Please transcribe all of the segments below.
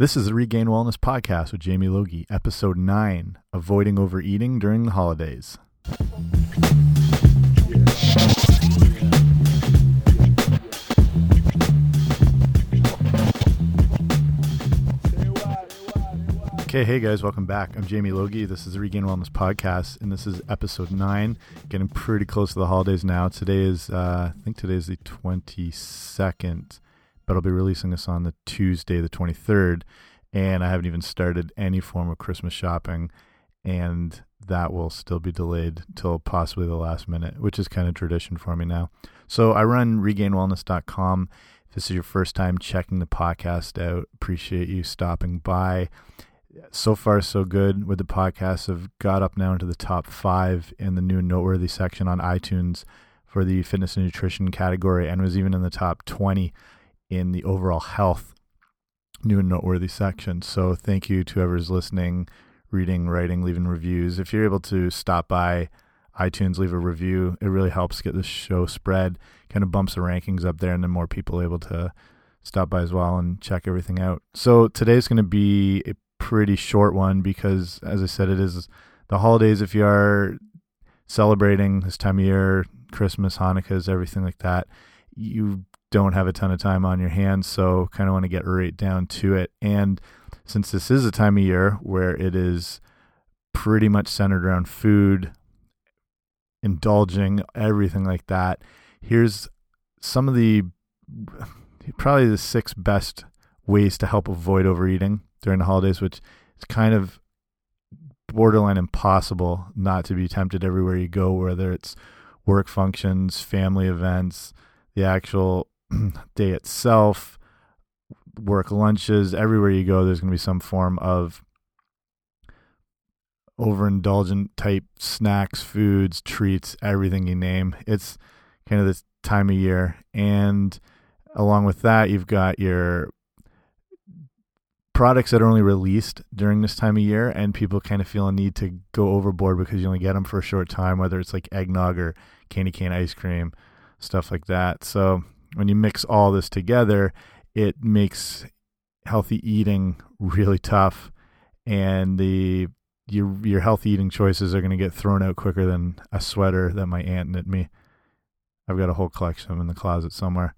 This is the Regained Wellness Podcast with Jamie Logie, Episode 9 Avoiding Overeating During the Holidays. Okay, hey guys, welcome back. I'm Jamie Logie. This is the Regained Wellness Podcast, and this is episode nine. Getting pretty close to the holidays now. Today is, uh, I think today is the 22nd, but I'll be releasing this on the Tuesday, the 23rd, and I haven't even started any form of Christmas shopping, and that will still be delayed till possibly the last minute, which is kind of tradition for me now. So I run regainedwellness.com. If this is your first time checking the podcast out, appreciate you stopping by so far so good with the podcasts have got up now into the top five in the new noteworthy section on itunes for the fitness and nutrition category and was even in the top 20 in the overall health new and noteworthy section. So thank you to whoever's listening reading writing leaving reviews. If you're able to stop by itunes leave a review. It really helps get the show spread kind of bumps the rankings up there and then more people able to stop by as well and check everything out. So today's going to be a pretty short one because, as I said, it is the holidays. If you are celebrating this time of year, Christmas, Hanukkahs, everything like that, you don't have a ton of time on your hands. So, kind of want to get right down to it. And since this is a time of year where it is pretty much centered around food, indulging, everything like that, here's some of the probably the six best ways to help avoid overeating during the holidays, which is kind of borderline impossible not to be tempted everywhere you go, whether it's work functions, family events, the actual day itself, work lunches, everywhere you go, there's going to be some form of overindulgent type snacks, foods, treats, everything you name. It's kind of this time of year. And along with that, you've got your products that are only released during this time of year and people kind of feel a need to go overboard because you only get them for a short time whether it's like eggnog or candy cane ice cream stuff like that so when you mix all this together it makes healthy eating really tough and the your your healthy eating choices are going to get thrown out quicker than a sweater that my aunt knit me i've got a whole collection of them in the closet somewhere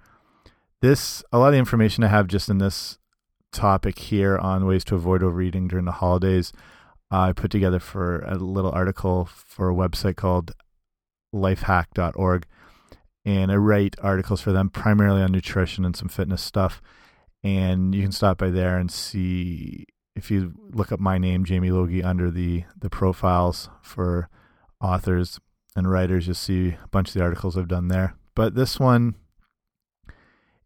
this a lot of the information i have just in this topic here on ways to avoid overeating during the holidays. I put together for a little article for a website called lifehack.org. And I write articles for them primarily on nutrition and some fitness stuff. And you can stop by there and see if you look up my name, Jamie Logie, under the, the profiles for authors and writers, you'll see a bunch of the articles I've done there. But this one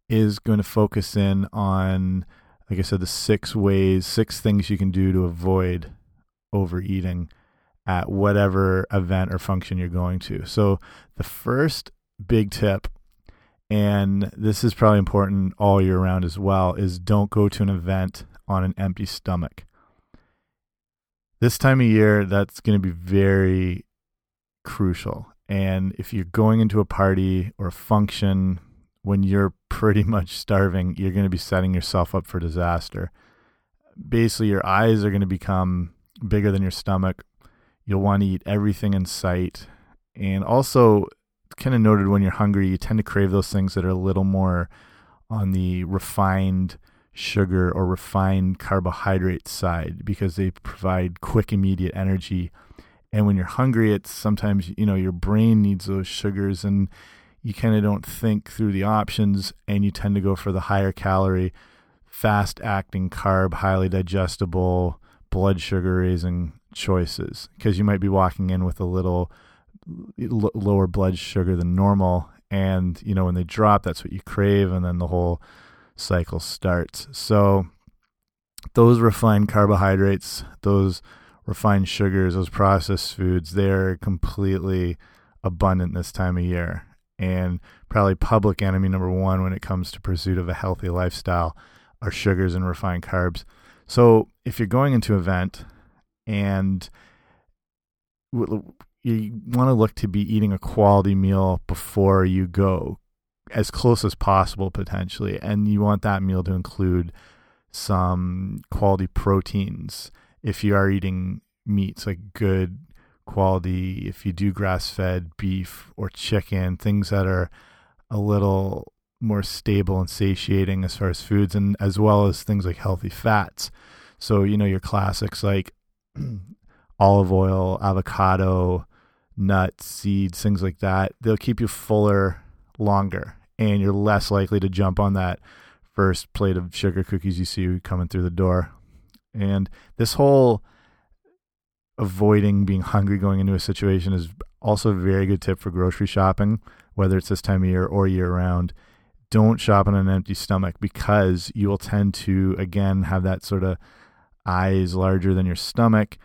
is going to focus in on like I said, the six ways, six things you can do to avoid overeating at whatever event or function you're going to. So, the first big tip, and this is probably important all year round as well, is don't go to an event on an empty stomach. This time of year, that's going to be very crucial. And if you're going into a party or a function when you're pretty much starving, you're going to be setting yourself up for disaster. Basically, your eyes are going to become bigger than your stomach. You'll want to eat everything in sight. And also, kind of noted when you're hungry, you tend to crave those things that are a little more on the refined sugar or refined carbohydrate side because they provide quick, immediate energy. And when you're hungry, it's sometimes, you know, your brain needs those sugars and you kind of don't think through the options and you tend to go for the higher calorie, fast acting carb, highly digestible, blood sugar raising choices because you might be walking in with a little lower blood sugar than normal. And you know when they drop that's what you crave and then the whole cycle starts. So those refined carbohydrates those refined sugars those processed foods they're completely abundant this time of year. And probably public enemy number one when it comes to pursuit of a healthy lifestyle are sugars and refined carbs. So if you're going into an event and you want to look to be eating a quality meal before you go, as close as possible potentially, and you want that meal to include some quality proteins. If you are eating meats, like good quality, if you do grass fed beef or chicken, things that are a little more stable and satiating as far as foods, and as well as things like healthy fats. So, you know, your classics like olive oil, avocado, nuts, seeds, things like that, they'll keep you fuller longer and you're less likely to jump on that first plate of sugar cookies you see coming through the door. And this whole avoiding being hungry going into a situation is also a very good tip for grocery shopping, whether it's this time of year or year round. Don't shop on an empty stomach because you will tend to, again, have that sort of eyes larger than your stomach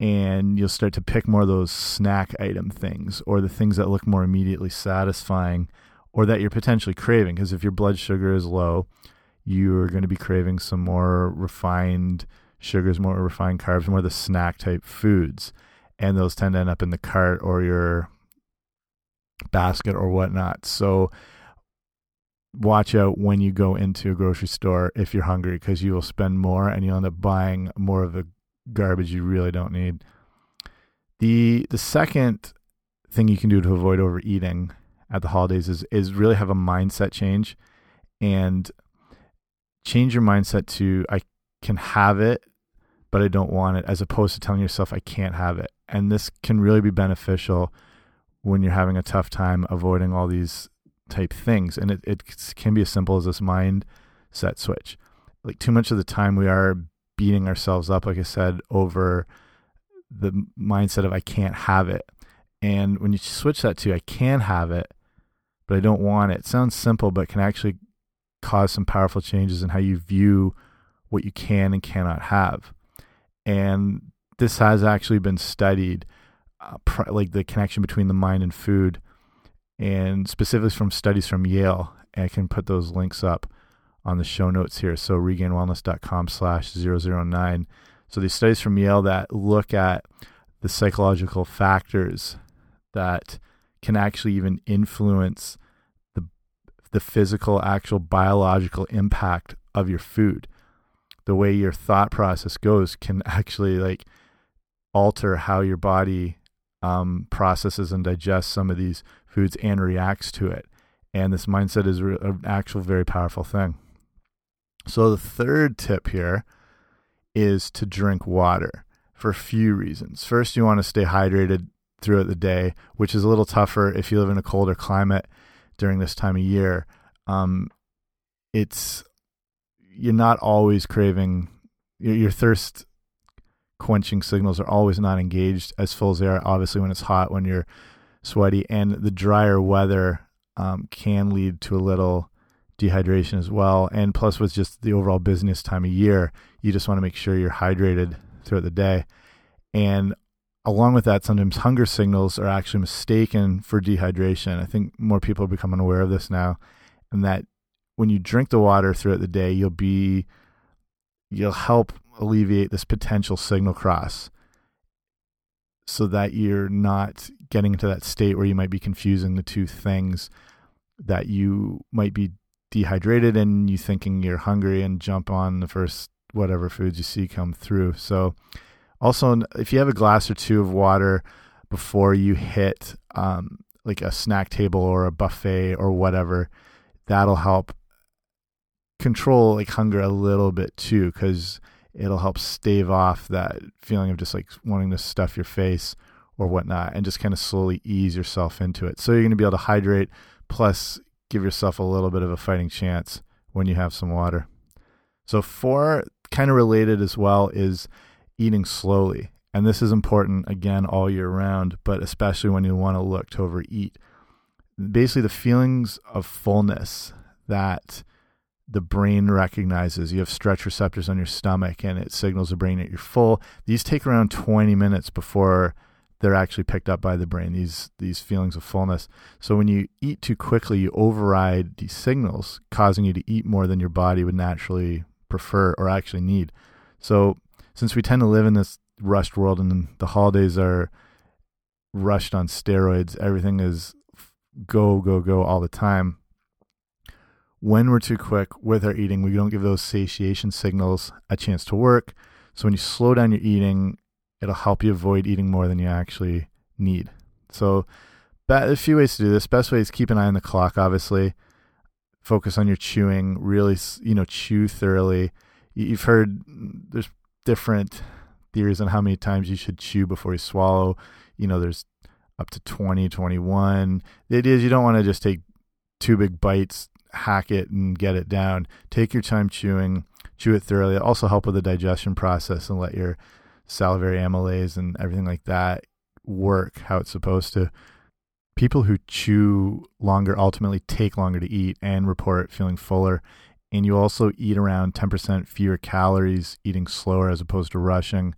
and you'll start to pick more of those snack item things or the things that look more immediately satisfying or that you're potentially craving. Because if your blood sugar is low you're going to be craving some more refined sugars more refined carbs more of the snack type foods. And those tend to end up in the cart or your basket or whatnot. So watch out when you go into a grocery store if you're hungry because you will spend more and you'll end up buying more of the garbage you really don't need. The the second thing you can do to avoid overeating at the holidays is is really have a mindset change and change your mindset to I can have it but I don't want it as opposed to telling yourself I can't have it. And this can really be beneficial when you're having a tough time avoiding all these type things. And it, it can be as simple as this mindset switch. Like too much of the time we are beating ourselves up, like I said, over the mindset of I can't have it. And when you switch that to I can have it, but I don't want it, sounds simple, but can actually cause some powerful changes in how you view what you can and cannot have. And this has actually been studied, uh, like the connection between the mind and food and specifically from studies from Yale. And I can put those links up on the show notes here. So regainedwellness.com slash 009. So these studies from Yale that look at the psychological factors that can actually even influence the the physical, actual biological impact of your food. The way your thought process goes can actually like alter how your body um, processes and digests some of these foods and reacts to it. And this mindset is an actual very powerful thing. So the third tip here is to drink water for a few reasons. First, you want to stay hydrated throughout the day, which is a little tougher if you live in a colder climate during this time of year. Um, it's you're not always craving your, your thirst quenching signals are always not engaged as full as they are obviously when it's hot when you're sweaty and the drier weather um, can lead to a little dehydration as well and plus with just the overall business time of year you just want to make sure you're hydrated throughout the day. And along with that sometimes hunger signals are actually mistaken for dehydration. I think more people are becoming aware of this now and that when you drink the water throughout the day you'll be you'll help alleviate this potential signal cross so that you're not getting into that state where you might be confusing the two things that you might be dehydrated and you thinking you're hungry and jump on the first whatever foods you see come through. So also if you have a glass or two of water before you hit um, like a snack table or a buffet or whatever, that'll help control like hunger a little bit too because it'll help stave off that feeling of just like wanting to stuff your face or whatnot and just kind of slowly ease yourself into it. So you're going to be able to hydrate plus give yourself a little bit of a fighting chance when you have some water. So, four kind of related as well is eating slowly. And this is important again all year round, but especially when you want to look to overeat. Basically, the feelings of fullness that the brain recognizes. You have stretch receptors on your stomach and it signals the brain that you're full. These take around 20 minutes before they're actually picked up by the brain, these these feelings of fullness. So when you eat too quickly, you override these signals, causing you to eat more than your body would naturally prefer or actually need. So since we tend to live in this rushed world and the holidays are rushed on steroids, everything is go, go, go all the time when we're too quick with our eating, we don't give those satiation signals a chance to work. So when you slow down your eating, it'll help you avoid eating more than you actually need. So, a few ways to do this. Best way is keep an eye on the clock, obviously. Focus on your chewing, really, you know, chew thoroughly. You've heard mm, there's different theories on how many times you should chew before you swallow. You know, there's up to 20, 21. The idea is you don't want to just take two big bites, hack it, and get it down. Take your time chewing, chew it thoroughly. also help with the digestion process and let your salivary amylase and everything like that work how it's supposed to. People who chew longer ultimately take longer to eat and report feeling fuller. And you also eat around 10% fewer calories eating slower as opposed to rushing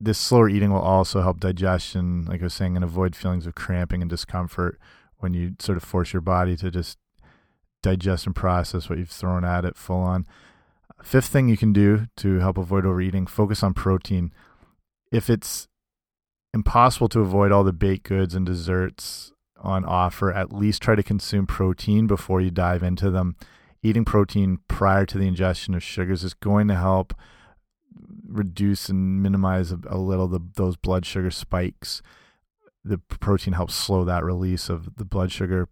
this slower eating will also help digestion, like I was saying, and avoid feelings of cramping and discomfort when you sort of force your body to just digest and process what you've thrown at it full on. Fifth thing you can do to help avoid overeating, focus on protein. If it's impossible to avoid all the baked goods and desserts on offer, at least try to consume protein before you dive into them. Eating protein prior to the ingestion of sugars is going to help reduce and minimize a, little the, those blood sugar spikes. The protein helps slow that release of the blood sugar.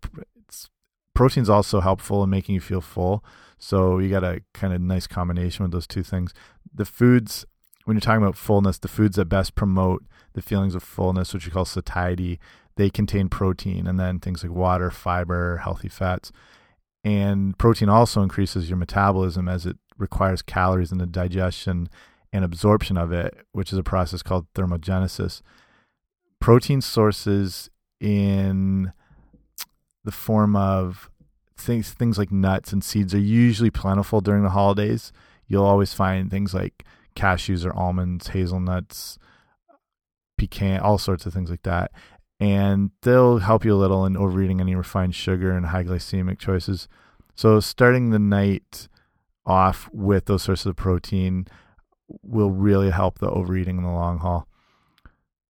Protein's also helpful in making you feel full. So you got a kind of nice combination with those two things. The foods, when you're talking about fullness, the foods that best promote the feelings of fullness, which we call satiety, they contain protein and then things like water, fiber, healthy fats. And protein also increases your metabolism as it requires calories in the digestion and absorption of it, which is a process called thermogenesis. Protein sources in the form of things things like nuts and seeds are usually plentiful during the holidays. You'll always find things like cashews or almonds, hazelnuts, pecan, all sorts of things like that. And they'll help you a little in overeating any refined sugar and high glycemic choices. So starting the night off with those sources of protein will really help the overeating in the long haul.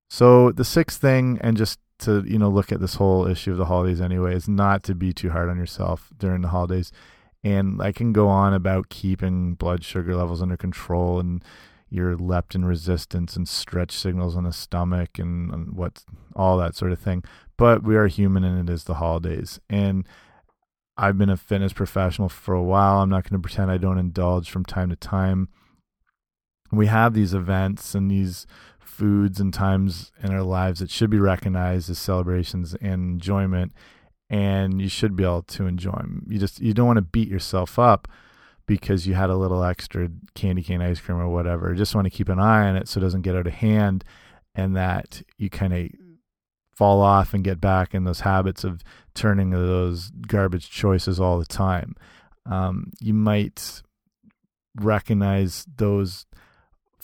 So the sixth thing, and just to you know look at this whole issue of the holidays anyway, is not to be too hard on yourself during the holidays. And I can go on about keeping blood sugar levels under control and your leptin resistance and stretch signals on the stomach and, and what all that sort of thing. But we are human and it is the holidays. And I've been a fitness professional for a while. I'm not going to pretend I don't indulge from time to time we have these events and these foods and times in our lives that should be recognized as celebrations and enjoyment and you should be able to enjoy them. You just you don't want to beat yourself up because you had a little extra candy cane ice cream or whatever. Just want to keep an eye on it so it doesn't get out of hand and that you kind of fall off and get back in those habits of turning to those garbage choices all the time. Um, you might recognize those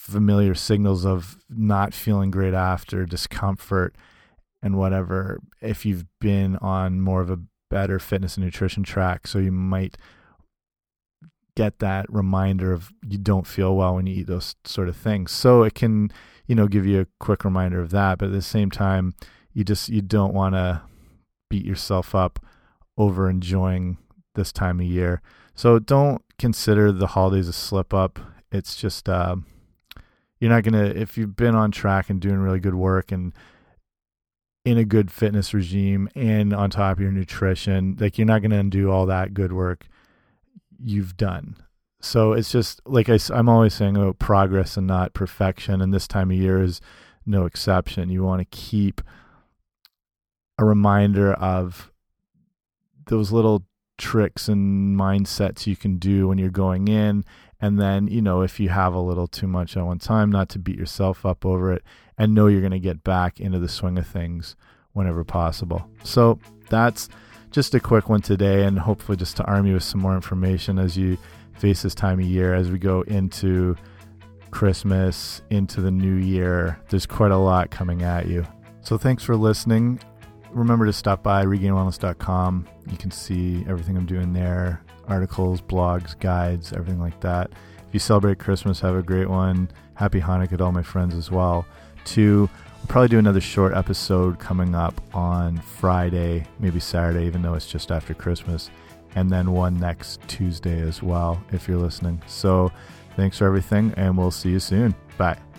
familiar signals of not feeling great after, discomfort, and whatever if you've been on more of a better fitness and nutrition track. So you might get that reminder of you don't feel well when you eat those sort of things. So it can, you know, give you a quick reminder of that. But at the same time, you just you don't want to beat yourself up over enjoying this time of year. So don't consider the holidays a slip up. It's just uh, you're not going to if you've been on track and doing really good work and in a good fitness regime and on top of your nutrition like you're not going to undo all that good work you've done. So it's just like I, i'm always saying about progress and not perfection and this time of year is no exception. You want to keep a reminder of those little tricks and mindsets you can do when you're going in and then, you know, if you have a little too much at one time, not to beat yourself up over it and know you're going to get back into the swing of things whenever possible. So that's just a quick one today, and hopefully just to arm you with some more information as you face this time of year as we go into Christmas, into the new year. There's quite a lot coming at you. So thanks for listening. Remember to stop by regainedwellness.com. You can see everything I'm doing there articles, blogs, guides, everything like that. If you celebrate Christmas, have a great one. Happy Hanukkah to all my friends as well. Two, we'll probably do another short episode coming up on Friday, maybe Saturday, even though it's just after Christmas. and then one next Tuesday as well if you're listening. So thanks for everything, and we'll see you soon. Bye.